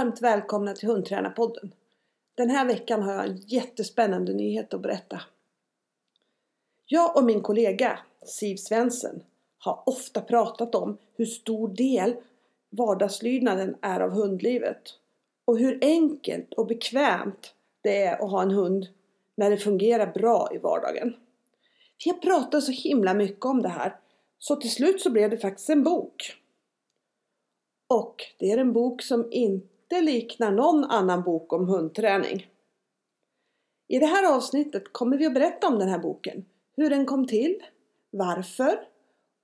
Varmt välkomna till Hundtränarpodden. Den här veckan har jag en jättespännande nyhet att berätta. Jag och min kollega Siv Svensson har ofta pratat om hur stor del vardagslydnaden är av hundlivet och hur enkelt och bekvämt det är att ha en hund när det fungerar bra i vardagen. Vi har pratat så himla mycket om det här så till slut så blev det faktiskt en bok. Och det är en bok som inte liknar någon annan bok om hundträning. I det här avsnittet kommer vi att berätta om den här boken, hur den kom till, varför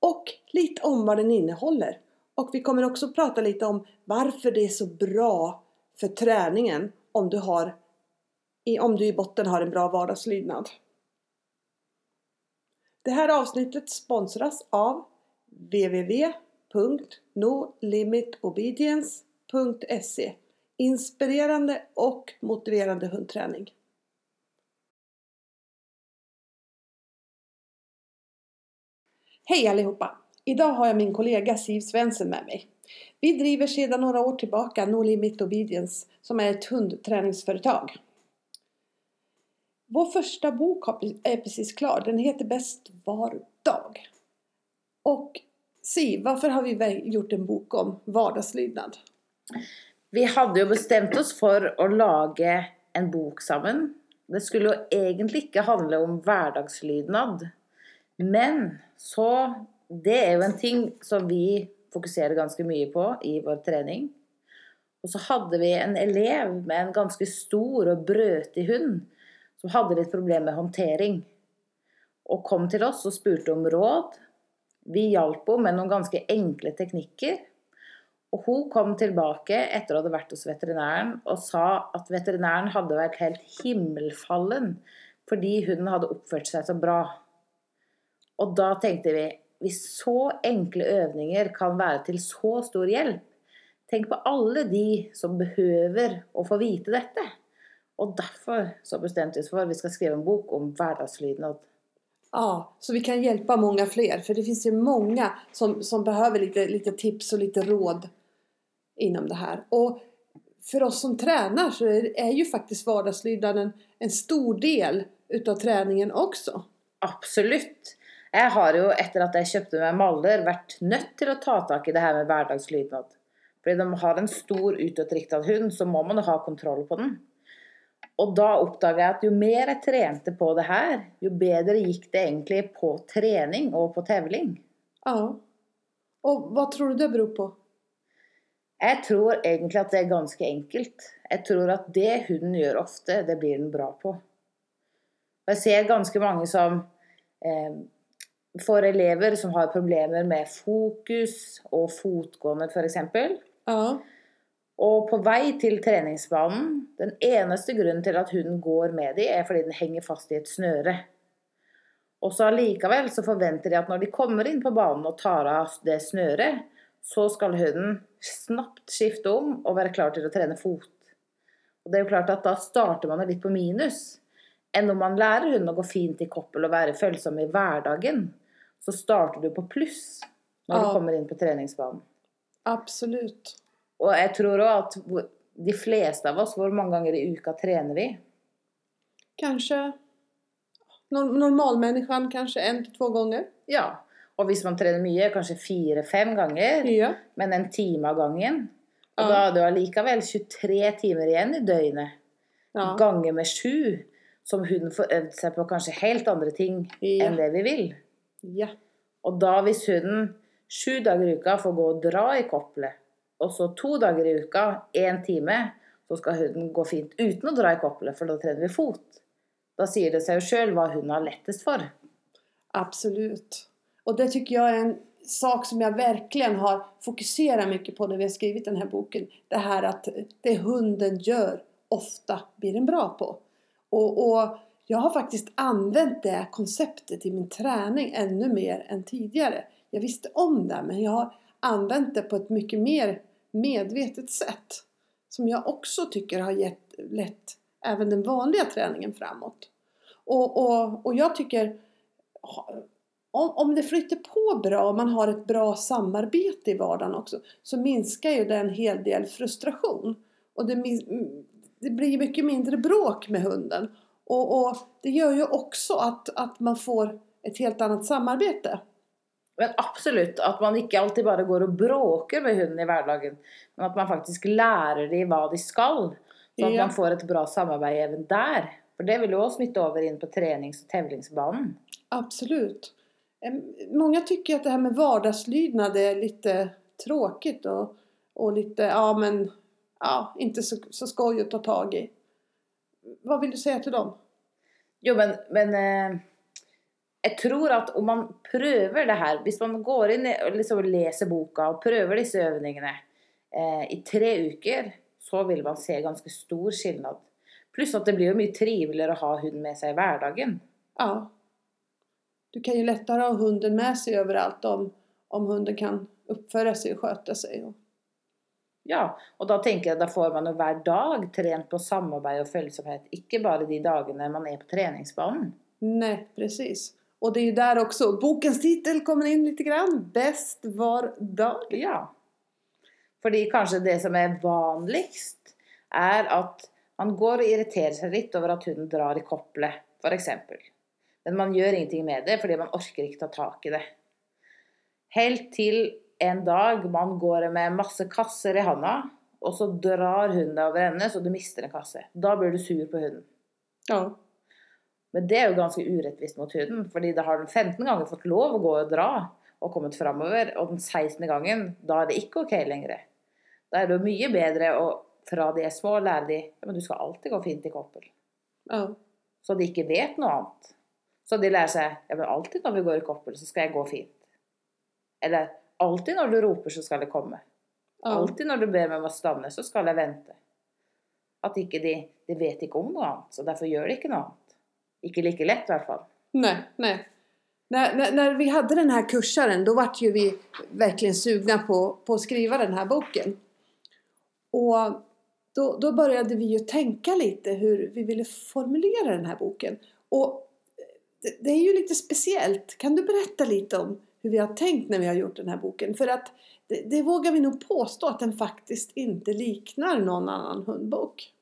och lite om vad den innehåller. Och vi kommer också prata lite om varför det är så bra för träningen om du, har, om du i botten har en bra vardagslydnad. Det här avsnittet sponsras av www.nolimitobedience.se Inspirerande och motiverande hundträning. Hej allihopa! Idag har jag min kollega Siv Svensson med mig. Vi driver sedan några år tillbaka No Limit Obedience som är ett hundträningsföretag. Vår första bok är precis klar. Den heter Bäst var dag. Och Siv, varför har vi gjort en bok om vardagslydnad? Vi hadde jo bestemt oss for å lage en bok sammen. Det skulle jo egentlig ikke handle om hverdagslydnad. Men så Det er jo en ting som vi fokuserer ganske mye på i vår trening. Og så hadde vi en elev med en ganske stor og brøtig hund som hadde litt problem med håndtering. Og kom til oss og spurte om råd. Vi hjalp henne med noen ganske enkle tekniker. Och hun kom tilbake etter å ha vært hos veterinæren og sa at veterinæren hadde vært helt himmelfallen fordi hun hadde oppført seg så bra. Og da tenkte vi, hvis så enkle øvninger kan være til så stor hjelp, tenk på alle de som behøver å få vite dette. Og derfor så bestemte vi oss for at vi skal skrive en bok om vardagslydnad. Ja, så vi kan hjelpe mange flere, for det finnes jo mange som, som behøver litt tips og litt råd inom det här. Och för oss som tränar så är, ju faktiskt vardagslydnaden en stor del utav träningen också. Absolut. Jag har ju efter att jag köpte mig maller varit nött till att ta tag i det här med vardagslydnad. För de har en stor utåtriktad hund så må man ha kontroll på den. Och då uppdagade jag att ju mer jag tränade på det här, ju bättre gick det egentligen på träning och på tävling. Ja. Och vad tror du det beror på? Jag tror egentlig at det er ganske enkelt. Jeg tror at det hunden gjør ofte, det blir den bra på. jeg ser ganske mange som eh, får elever som har problemer med fokus og fotgående f.eks. Ja. Og på vei til treningsbanen Den eneste grunnen til at hunden går med dem, er fordi den henger fast i et snøre. Og så allikevel så forventer de at når de kommer inn på banen og tar av det snøret, så skal hunden snabbt skifte om og være klar til å trene fot. Og det er jo klart at Da starter man litt på minus. Enn om man lærer hunden å gå fint i koppel og være følsom i hverdagen, så starter du på pluss når du kommer inn på treningsbanen. Absolut. Og jeg tror òg at de fleste av oss, hvor mange ganger i uka trener vi? Kanskje normalmänniskan kanskje en til två ganger. Ja, och hvis man trener mye, kanskje fire-fem ganger, Ja. Men en time av gangen. Og ja. da har du allikevel 23 timer igjen i døgnet. Ja. Ganger med sju. Som hunden får øvd seg på kanskje helt andre ting än det vi vil. Ja. da, hvis hunden sju dager i uka får gå og dra i kopplet og så to dager i uka, en time, så skal hunden gå fint uten å dra i kopplet, for da trener vi fot. Da sier det seg jo sjøl hva hunden har lettest for. Absolut. Och det tycker jag är en sak som jag verkligen har fokuserat mycket på när vi har skrivit den här boken. Det här att det hunden gör ofta blir den bra på. Och, och jag har faktiskt använt det konceptet i min träning ännu mer än tidigare. Jag visste om det men jag har använt det på ett mycket mer medvetet sätt. Som jag också tycker har gett, lett även den vanliga träningen framåt. Och, och, och jag tycker om, om det flyter på bra och man har ett bra samarbete i vardagen också så minskar ju det en hel del frustration. Och det, det blir mycket mindre bråk med hunden. Och, och det gör ju också att, att man får ett helt annat samarbete. Men absolutt at man ikke alltid bare går og bråker med hunden i hverdagen, men at man faktisk lærer dem hva de skal. Så at Ja. man får et bra samarbeid even der. For det vil jo også smitte over inn på trenings- og tevlingsbanen. Absolut. Många tycker att det här med vardagslydnad är lite tråkigt och, och lite, ja men, ja, inte så, så skoj att ta tag i. Vad vill du säga till dem? Jo, men, men eh, tror at om man prøver det her Hvis man går inn og liksom leser boka og prøver disse øvningene eh, i tre uker, så vil man se ganske stor skillnad. Pluss at det blir jo mye triveligere å ha hund med seg i hverdagen. Ja. Du kan ju lättare ha hunden med sig överallt om, om hunden kan uppföra sig och sköta sig. Och, Ja, og da tenker jeg da får man jo hver dag trent på samarbeid og følsomhet. Ikke bare de dagene man er på treningsbanen. nej, precis. Och det är ju där också bokens titel kommer in lite grann. Bäst var dag. Ja. Fordi kanskje det som er vanligst, er at man går og irriterer seg litt over at hunden drar i koppelet, f.eks. Men man gjør ingenting med det fordi man orker ikke ta tak i det. Helt til en dag man går med masse kasser i handa, og så drar hunden deg over ende så du mister en kasse. Da blir du sur på hunden. Ja. Men det er jo ganske urettvist mot hunden, fordi da har den 15 ganger fått lov å gå og dra og kommet framover, og den 16. gangen, da er det ikke ok lenger. Da er det jo mye bedre å fra de er små lære de ja, men du skal alltid gå fint i koppel. Ja. Så de ikke vet noe annet. Så de lærer seg ja, men alltid når vi går i koppel, så skal jeg gå fint. Eller alltid når du roper, så skal det komme. Alltid når du ber meg om å stanne, så skal jeg vente. At ikke de, de vet ikke om noe annet, så derfor gjør de ikke noe annet. Ikke like lett i hvert fall. Nei, nei. När, när, när vi hadde denne kurseren kursaren då vart ju vi verkligen sugna på, på å skrive denne boken. Og da begynte började vi å tenke litt hur vi ville formulere denne boken. Och det, det är ju lite speciellt. Kan du berätta lite om hur vi har tänkt när vi har gjort den här boken? För att det, det vågar vi nog påstå att den faktiskt inte liknar någon annan hundbok.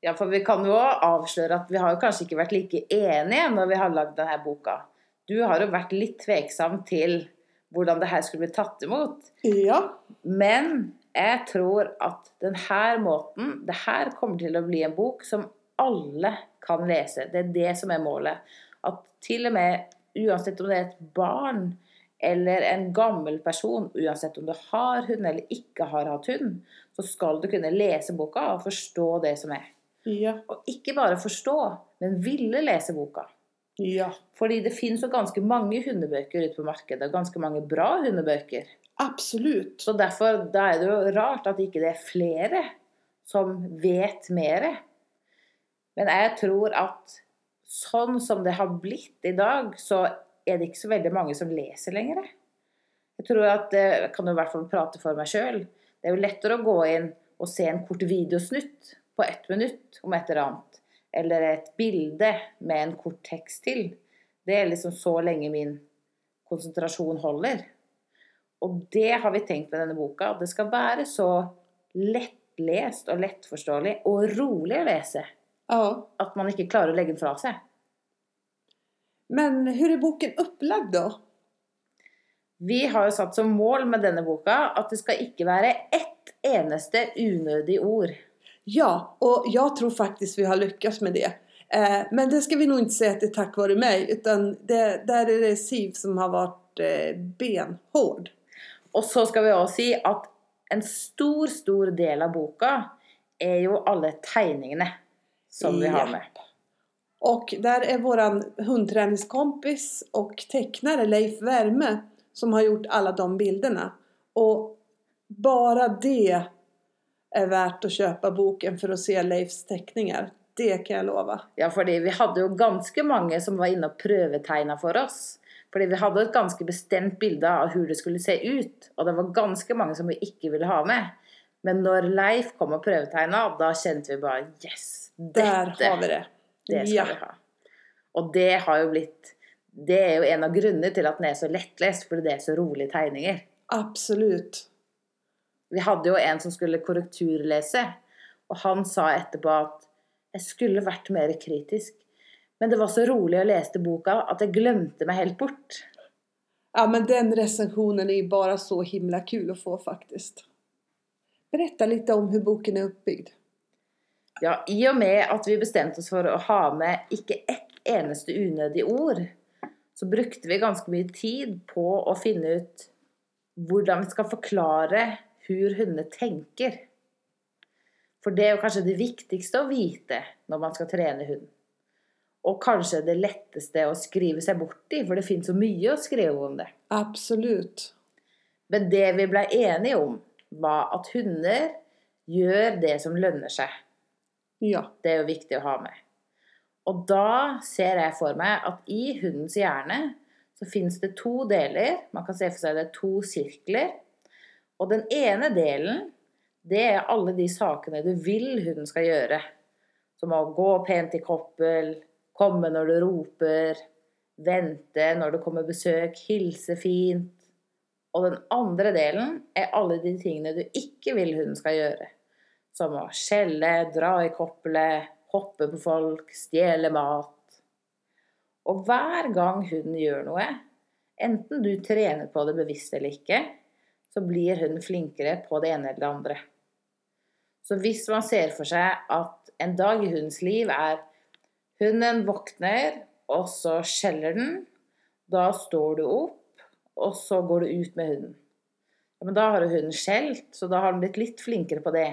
Ja, for vi kan jo avsløre at vi har kanskje ikke vært like enige når vi har lagd denne boka. Du har jo vært litt tveksom til hvordan det her skulle bli tatt imot. Ja, Men jeg tror at denne måten Det her kommer til å bli en bok som alle kan lese. Det er det som er målet. At til og med, uansett om det er et barn eller en gammel person, uansett om du har hund eller ikke har hatt hund, så skal du kunne lese boka og forstå det som er. ja, Og ikke bare forstå, men ville lese boka. ja. Fordi det finnes jo ganske mange hundebøker ute på markedet, og ganske mange bra hundebøker. Absolutt. Så derfor da er det jo rart at ikke det er flere som vet mer. Men jeg tror at sånn som det har blitt i dag, så er det ikke så veldig mange som leser lenger. Jeg tror at, eh, jeg kan jo i hvert fall prate for meg sjøl, det er jo lettere å gå inn og se en kort videosnutt på ett minutt om et eller annet. Eller et bilde med en kort tekst til. Det er liksom så lenge min konsentrasjon holder. Og det har vi tenkt med denne boka. At det skal være så lettlest og lettforståelig og rolig å lese Ja. at man ikke klarer å legge den fra seg. Men hvordan er boken opplagd, da? Vi har jo satt som mål med denne boka at det skal ikke være ett eneste unødig ord. Ja, og jeg tror faktisk vi har lykkes med det. Eh, men det skal vi nå ikke si at det er takk vare meg, utan det, er är det Siv som har vært eh, benhård. Og så skal vi også si at en stor, stor del av boka er jo alle tegningene som vi har med. Och där är våran hundträningskompis och tecknare Leif Värme som har gjort alla de bilderna. Och bara det är värt att köpa boken för att se Leifs teckningar. Det kan jag lova. Ja, fordi vi hadde jo ganske mange som var inne og prøvetegna for oss. Fordi vi hadde et ganske bestemt bilde av hvordan det skulle se ut. Og det var ganske mange som vi ikke ville ha med. Men når Leif kom og prøvetegna, da kjente vi bare Yes! Där Dette har vi det. det skal Ja. vi ha. Og det har jo blitt det er jo en av grunnene til at den er så lettlest, fordi det er så rolige tegninger. Absolutt. Vi hadde jo en som skulle korrekturlese, og han sa etterpå at jeg skulle vært mer kritisk. Men det var så rolig å lese boka at jeg glemte meg helt bort. Ja, men den recensionen är ju bara så himla kul å få faktiskt. Berätta litt om hur boken er uppbyggd. Ja, I og med at vi bestemte oss for å ha med ikke ett eneste unødig ord, så brukte vi ganske mye tid på å finne ut hvordan vi skal forklare hvor hundene tenker. For det er jo kanskje det viktigste å vite når man skal trene hund. Og kanskje det letteste å skrive seg bort i, for det finnes så mye å skrive om det. Absolutt. Men det vi ble enige om, var at hunder gjør det som lønner seg. Ja. Det er jo viktig å ha med. Og da ser jeg for meg at i hundens hjerne så finnes det to deler. Man kan se for seg det er to sirkler. Og den ene delen, det er alle de sakene du vil hunden skal gjøre. Som å gå pent i koppel, komme når du roper, vente når det kommer besøk, hilse fint. Og den andre delen er alle de tingene du ikke vil hunden skal gjøre. Som å skjelle, dra i koppelet, hoppe på folk, stjele mat. Og hver gang hunden gjør noe, enten du trener på det bevisst eller ikke, så blir hunden flinkere på det ene eller det andre. Så hvis man ser for seg at en dag i hundens liv er hunden våkner, og så skjeller den, da står du opp, og så går du ut med hunden. Ja, men da har jo hunden skjelt, så da har den blitt litt flinkere på det.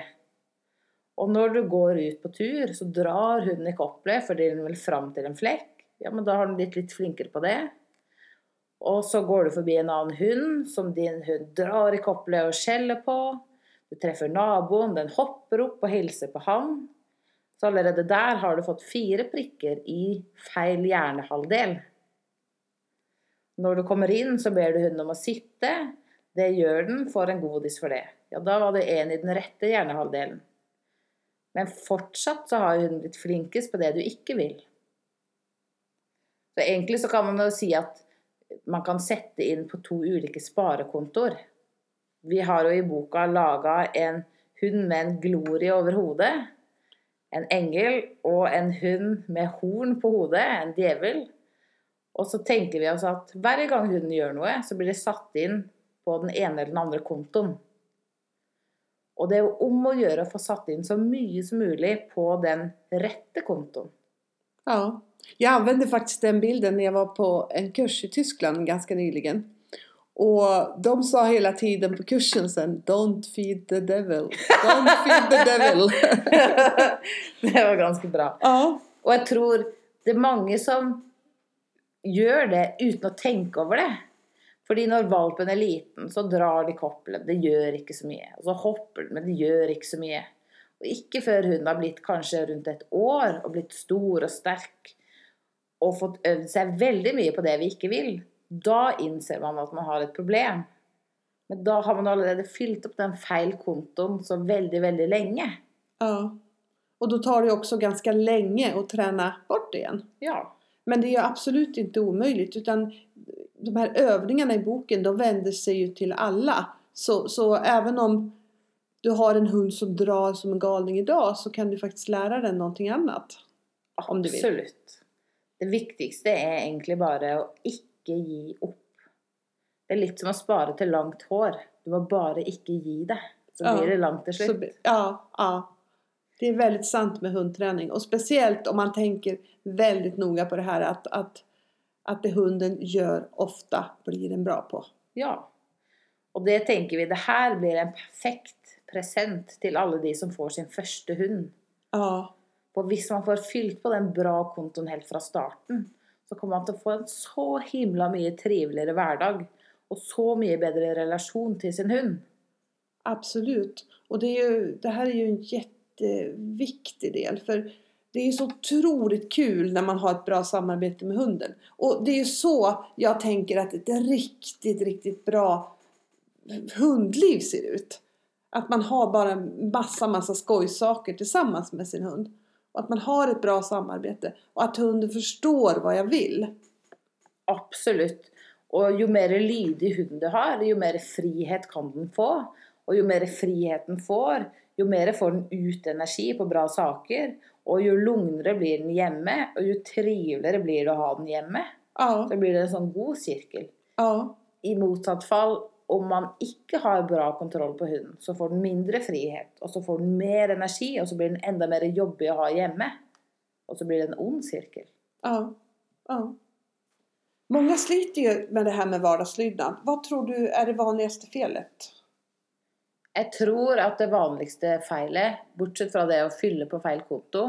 Og når du går ut på tur, så drar hunden i det fordi den vil fram til en flekk. Ja, men da har den blitt litt flinkere på det. Og så går du forbi en annen hund som din hund drar i koppelet og skjeller på. Du treffer naboen, den hopper opp og hilser på han. Så allerede der har du fått fire prikker i feil hjernehalvdel. Når du kommer inn, så ber du hunden om å sitte. Det gjør den, får en godis for det. Ja, da var du en i den rette hjernehalvdelen. Men fortsatt så har hunden blitt flinkest på det du ikke vil. Så egentlig så kan man jo si at man kan sette inn på to ulike sparekontoer. Vi har jo i boka laga en hund med en glorie over hodet, en engel og en hund med horn på hodet, en djevel. Og så tenker vi oss at hver gang hunden gjør noe, så blir det satt inn på den ene eller den andre kontoen. Og det er jo om å gjøre å få satt inn så mye som mulig på den rette kontoen. Ja. Jeg anvendte faktisk den bilden når jeg var på en kurs i Tyskland ganske nyligen. Og de sa hele tiden på kursen sen Don't feed the devil. Don't feed the devil. det var ganske bra. ja. Og jeg tror det er mange som gjør det uten å tenke over det. Fordi når valpen er liten, så drar de koppelen. Det gjør ikke så mye. Og så hopper den, men det gjør ikke så mye. Og ikke før hun har blitt kanskje rundt et år og blitt stor og sterk og fått øvd seg veldig mye på det vi ikke vil, da innser man at man har et problem. Men da har man allerede fylt opp den feil kontoen så veldig, veldig lenge. ja. Og da tar det også ganske lenge å trene bort det igjen. Ja. Men det er absolutt ikke umulig. omöjligt utan de här övningarna i boken de vänder sig ju till alla. Så, så även om du har en hund som drar som en galning idag så kan du faktiskt lära den någonting annat. Om du vill. Absolutt. Det viktigste er egentlig bare å ikke gi opp. Det er litt som å spare til langt hår. Du må bare ikke gi det. Så Ja. blir det langt til Så, slutt. ja, ja. Det är väldigt sant med hundträning och speciellt om man tänker väldigt noga på det här att, att, att det hunden gör ofta blir den bra på. Ja. Og det tenker vi, det her blir en perfekt present til alle de som får sin første hund. Ja, For hvis man får fylt på den bra kontoen helt fra starten, så kommer man til å få en så himla mye triveligere hverdag. Og så mye bedre relasjon til sin hund. Absolutt. Og det, er jo, det her er jo en kjempeviktig del för det är ju så otroligt kul när man har ett bra samarbete med hunden. Och det är ju så jag tänker att ett riktigt, riktigt bra hundliv ser ut. Att man har bara en massa, massa skojsaker tillsammans med sin hund. Och att man har ett bra samarbete. Och att hunden förstår vad jag vill. Absolutt. Og jo mer lydig hund du har, jo mer frihet kan den få. Og jo mer frihet den får, jo mer får den ut energi på bra saker. Og jo lugnere blir den hjemme, og jo triveligere blir det å ha den hjemme. Ja. Så blir det en sånn god sirkel. Ja. I motsatt fall, om man ikke har bra kontroll på hunden, så får den mindre frihet, og så får den mer energi, og så blir den enda mer jobbig å ha hjemme. Og så blir det en ond cirkel. Ja. ja. Mange sliter jo med det her med vardagslydnad. Hva tror du er det vanligste felet? Jeg tror at det vanligste feilet, bortsett fra det å fylle på feil konto,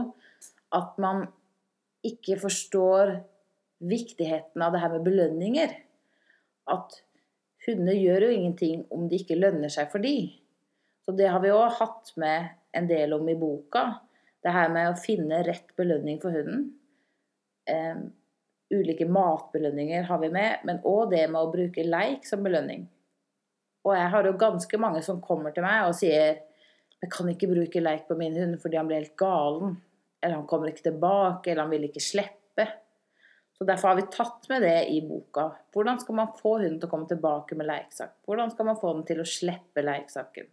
at man ikke forstår viktigheten av det her med belønninger. At hunder gjør jo ingenting om det ikke lønner seg for de. Så det har vi òg hatt med en del om i boka. Det her med å finne rett belønning for hunden. Um, ulike matbelønninger har vi med, men òg det med å bruke leik som belønning. Og jeg har jo ganske mange som kommer til meg og sier jeg kan ikke bruke leik på min hund fordi han blir helt galen. Eller han kommer ikke tilbake, eller han vil ikke slippe. Så Derfor har vi tatt med det i boka. Hvordan skal man få hunden til å komme tilbake med leiksak? Hvordan skal man få den til å slippe leiksaken?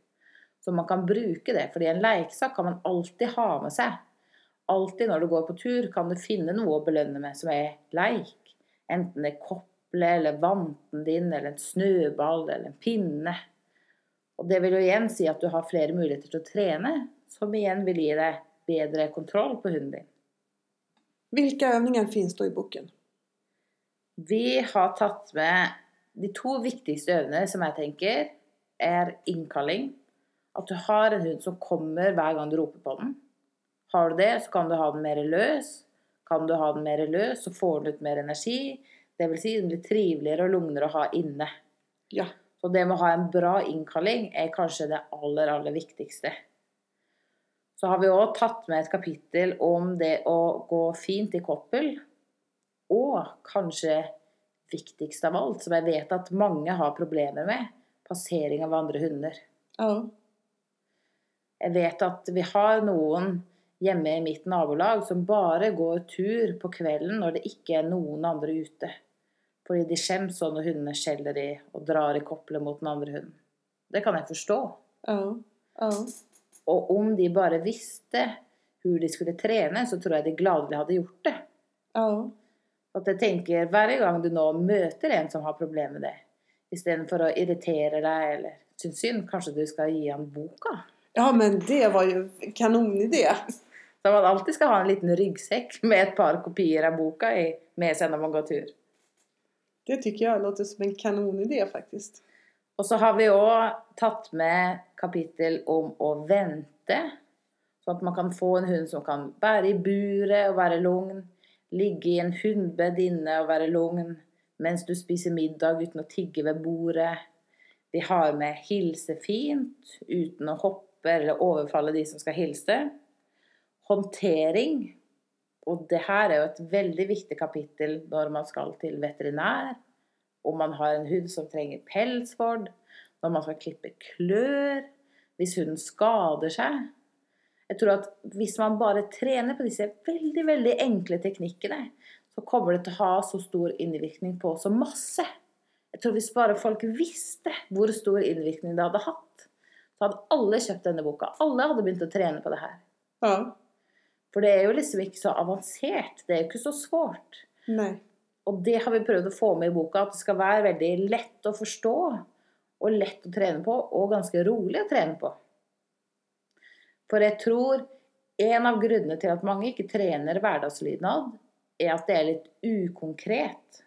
Så man kan bruke det. fordi en leiksak kan man alltid ha med seg. Alltid når du går på tur, kan du finne noe å belønne med som er leik. Enten det er kopple eller vanten din, eller en snøball eller en pinne. Og det vil jo igjen si at du har flere muligheter til å trene, som igjen vil gi deg bedre kontroll på hunden din. Hvilke øvninger finnes da i boken? Vi har tatt med de to viktigste øvene som jeg tenker, er innkalling. At du har en hund som kommer hver gang du roper på den. Har du det, så kan du ha den mer løs. Kan du ha den mer løs, så får den ut mer energi. Det vil si, den blir triveligere og lugnere å ha inne. Ja. Så det med å ha en bra innkalling er kanskje det aller, aller viktigste. Så har vi òg tatt med et kapittel om det å gå fint i koppel. Og kanskje viktigst av alt, som jeg vet at mange har problemer med, passering av andre hunder. Ja. Jeg vet at vi har noen hjemme i mitt nabolag som bare går tur på kvelden når det ikke er noen andre ute. Fordi de skjems sånn når hundene skjeller i og drar i koppelet mot den andre hunden. Det kan jeg forstå. Oh. Oh. Og om de bare visste hvor de skulle trene, så tror jeg de gladelig hadde gjort det. Oh. At jeg tenker hver gang du nå møter en som har problemer med det, istedenfor å irritere deg eller synes synd, kanskje du skal gi han boka? Ja, men det var jo kanonidé. Så man alltid skal ha en liten ryggsekk med et par kopier av boka i, med seg når man går tur. Det tycker jag låter som en kanonidé faktiskt. Og så har vi òg tatt med kapittel om å vente. Sånn at man kan få en hund som kan være i buret og være lugn. Ligge i en hundbed inne og være lugn mens du spiser middag uten å tigge ved bordet. Vi har med hilse fint uten å hoppe eller overfalle de som skal hilse. Håndtering. Og det her er jo et veldig viktig kapittel når man skal til veterinær. Om man har en hund som trenger pelsvord. Når man skal klippe klør. Hvis hunden skader seg. Jeg tror at hvis man bare trener på disse veldig, veldig enkle teknikkene, så kommer det til å ha så stor innvirkning på så masse. Jeg tror hvis bare folk visste hvor stor innvirkning det hadde hatt, så hadde alle kjøpt denne boka. Alle hadde begynt å trene på det her. Ja. For det er jo liksom ikke så avansert. Det er jo ikke så svårt. Nei. Og det har vi prøvd å få med i boka, at det skal være veldig lett å forstå. Og lett å trene på, og ganske rolig å trene på. For jeg tror en av grunnene til at mange ikke trener hverdagslydnad, er at det er litt ukonkret.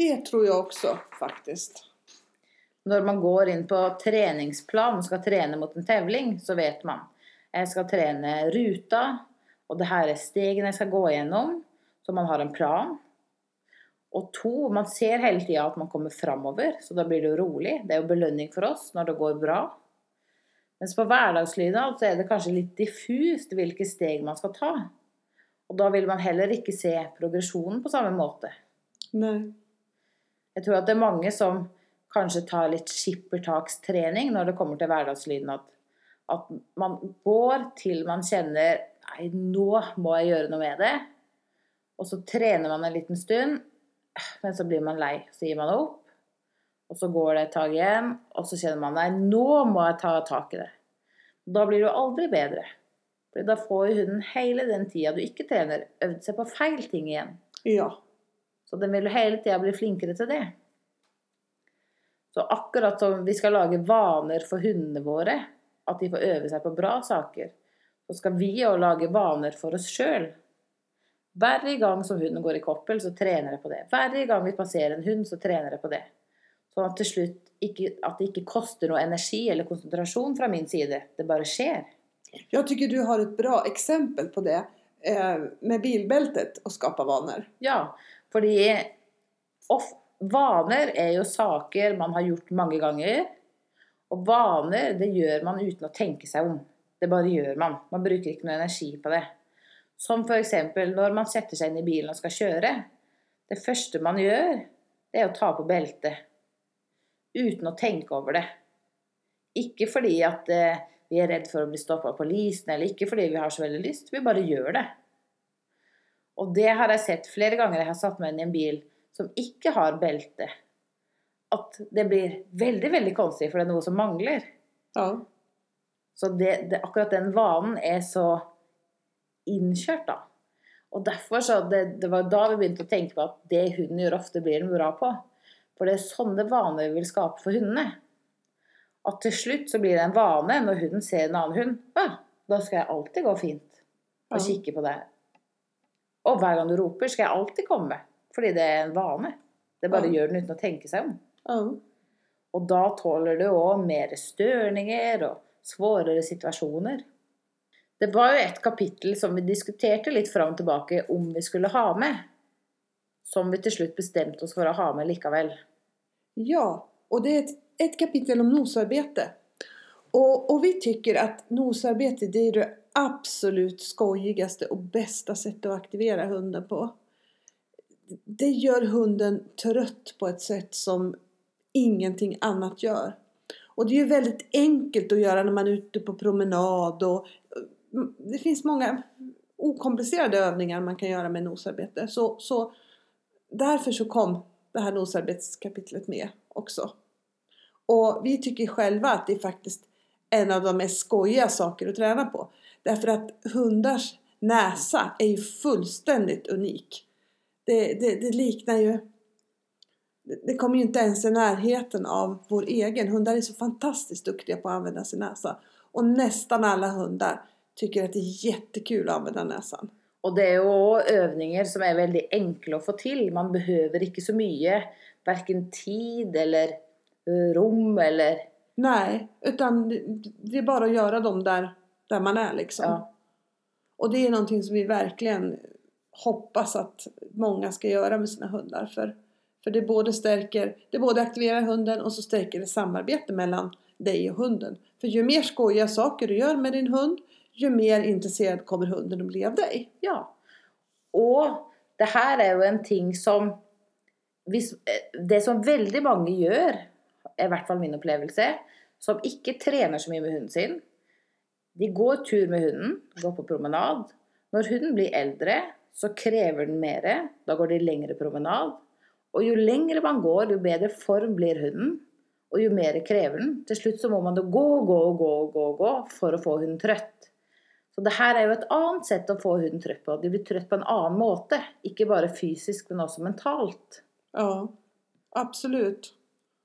Det tror jeg også, faktisk. Når man går inn på treningsplan og skal trene mot en tevling, så vet man jeg skal trene ruta, og det her er stegene jeg skal gå gjennom, så man har en plan. Og to, man ser hele tida at man kommer framover, så da blir det jo rolig. Det er jo belønning for oss når det går bra. Mens på hverdagslydnad så er det kanskje litt diffust hvilke steg man skal ta. Og da vil man heller ikke se progresjonen på samme måte. Nei. Jeg tror at det er mange som kanskje tar litt skippertakstrening når det kommer til hverdagslydnad. At man går til man kjenner Nei, nå må jeg gjøre noe med det. Og så trener man en liten stund, Men så blir man lei. Så gir man opp. Og så går det et tak igjen, og så kjenner man nei, nå må jeg ta tak i det. Da blir du aldri bedre. For da får jo hunden hele den tida du ikke trener, øvd seg på feil ting igjen. Ja. Så den vil jo hele tida bli flinkere til det. Så akkurat som vi skal lage vaner for hundene våre, at de får øve seg på bra saker, så skal vi jo lage vaner for oss sjøl. Hver gang som hunden går i koppel, så trener jeg på det. Hver gang vi passerer en hund, så trener jeg på det. Sånn at til slutt ikke, at det ikke koster noe energi eller konsentrasjon fra min side. Det bare skjer. Jeg tycker du har et bra eksempel på det eh, med bilbeltet og skape vaner. Ja, fordi of, vaner er jo saker man har gjort mange ganger. Og vaner, det gjør man uten å tenke seg om. Det bare gjør man. Man bruker ikke noe energi på det. Som f.eks. når man setter seg inn i bilen og skal kjøre. Det første man gjør, det er å ta på beltet. Uten å tenke over det. Ikke fordi at eh, vi er redd for å bli stoppa av lysene, eller ikke fordi vi har så veldig lyst. Vi bare gjør det. Og det har jeg sett flere ganger jeg har satt meg inn i en bil som ikke har belte. At det blir veldig, veldig konstig, for det er noe som mangler. Ja. Så det, det, akkurat den vanen er så innkjørt, da. Og derfor så det, det var da vi begynte å tenke på at det hunden gjør ofte, blir den bra på. For det er sånne vaner vi vil skape for hundene. At til slutt så blir det en vane når hunden ser en annen hund. Ja, da skal jeg alltid gå fint og kikke på deg. Og hver gang du roper, skal jeg alltid komme. Fordi det er en vane. Det bare Ja. gjør den uten å tenke seg om. Ja. Og da tåler du òg mer størninger og svårere situasjoner. Det var jo et kapittel som vi diskuterte litt fram og tilbake om vi skulle ha med. Som vi til slutt bestemte oss for å ha med likevel. Ja, og det er et, et kapittel om nosarbete. Og, og, vi syns at nosarbete er det absolut skojigaste og beste settet å aktivera hunden på. Det gjør hunden trøtt på et sett som ingenting annat gör. Och det är ju väldigt enkelt att göra när man är ute på promenad och mm, det finns många okomplicerade övningar man kan göra med nosarbete. Så, så därför så kom det här nosarbetskapitlet med också. Och vi tycker själva att det är faktiskt en av de mest skojiga saker att träna på. Därför att hundars näsa är ju fullständigt unik. Det, det, det liknar ju... det- kommer ju inte ens i närheten av vår egen. Hundar är så fantastiskt duktiga på att använda sin näsa. Och nästan alla hundar tycker att det är jättekul att använda näsan. Og det jo også øvninger som er veldig enkle å få til. Man behøver ikke så mye. varken tid eller rum rom eller Nej, utan det- det är bara att göra dem där, där man är liksom. Ja. Och det är någonting som vi verkligen hoppas att många ska göra med sina hundar. För, för det både stärker, det både aktiverar hunden och så stärker det samarbete mellan dig och hunden. För ju mer skojiga saker du gör med din hund, ju mer intresserad kommer hunden att bli av dig. Ja. Og det her er jo en ting som eh, Det som veldig mange gjør, i hvert fall min opplevelse, som ikke trener så mye med hunden sin De går tur med hunden, går på promenad. Når hunden blir eldre, så krever den mer. Da går de lengre promenad. Og jo lengre man går, jo bedre form blir hunden. Og jo mer krever den. Til slutt så må man da gå, gå, gå, gå, gå for å få hunden trøtt. Så det her er jo et annet sett å få hunden trøtt på. De blir trøtt på en annen måte. Ikke bare fysisk, men også mentalt. Ja, absolutt.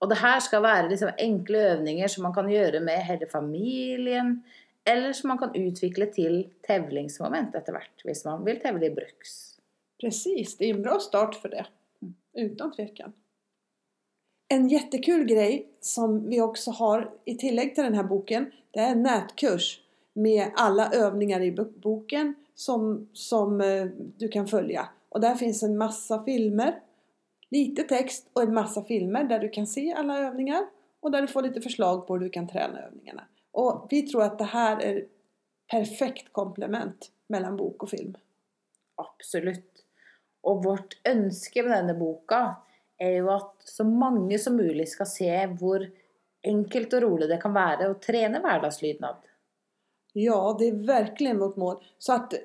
Og det her skal være liksom enkle øvninger som man kan gjøre med hele familien, eller som man kan utvikle til tevlingsmoment etter hvert, hvis man vil tevle i bruks. Presis. det er en bra start for det. Utan tvekan. En jättekul grej som vi också har i tillägg till den här boken, det är en nätkurs med alla övningar i boken som, som eh, du kan följa. Och där finns en massa filmer, lite text och en massa filmer där du kan se alla övningar och där du får lite förslag på hur du kan träna övningarna. Och vi tror att det här är perfekt komplement mellan bok och film. Absolutt. Og vårt ønske med denne boka er jo at så mange som mulig skal se hvor enkelt og rolig det kan være å trene hverdagslydnad. Ja, det er virkelig vårt mål. Så at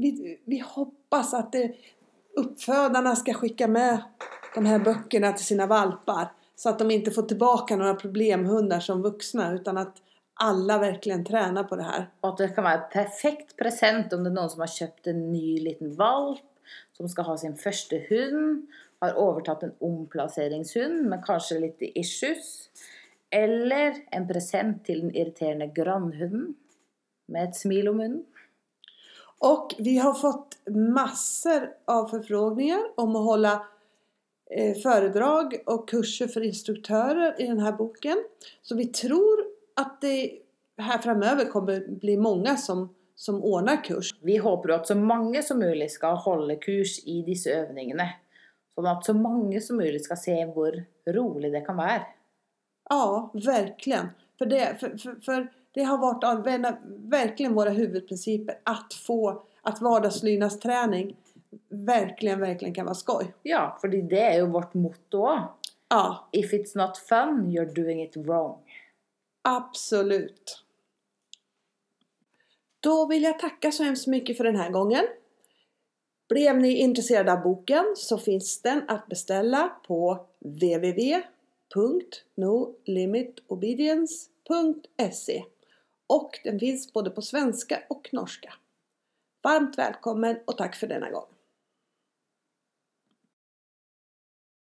vi, vi hoppas at det, skal sende med de her bøkene til sine valpar. Så at de ikke får tilbake noen problemhunder som voksne. utan at alle virkelig trener på det her. Og at det kan være et perfekt present om det er noen som har kjøpt en ny liten valp, som skal ha sin første hund, har overtatt en omplasseringshund med kanskje litt issues, eller en present til den irriterende grannhunden med et smil om munnen. Og vi har fått masser av forfrågninger om å holde foredrag og kurser for instruktører i denne boken. Så vi tror at det her framover kommer bli mange som, som ordner kurs. Vi håper at så mange som mulig skal holde kurs i disse øvningene. Sånn at så mange som mulig skal se hvor rolig det kan være. Ja, virkelig. For det, for, for, for det har vært virkelig våre hovedprinsipper at våra huvudprinciper att få at vardagslydnadsträning verkligen, virkelig kan være skoj. Ja, fordi det er jo vårt motto òg. Ja, If it's not fun, you're doing it wrong. absolut. Då vill jag tacka så hemskt mycket för den här gången. Blev ni intresserade av boken så finns den att beställa på www.nolimitobedience.se och den finns både på svenska och norska. Varmt välkommen och tack för denna gång!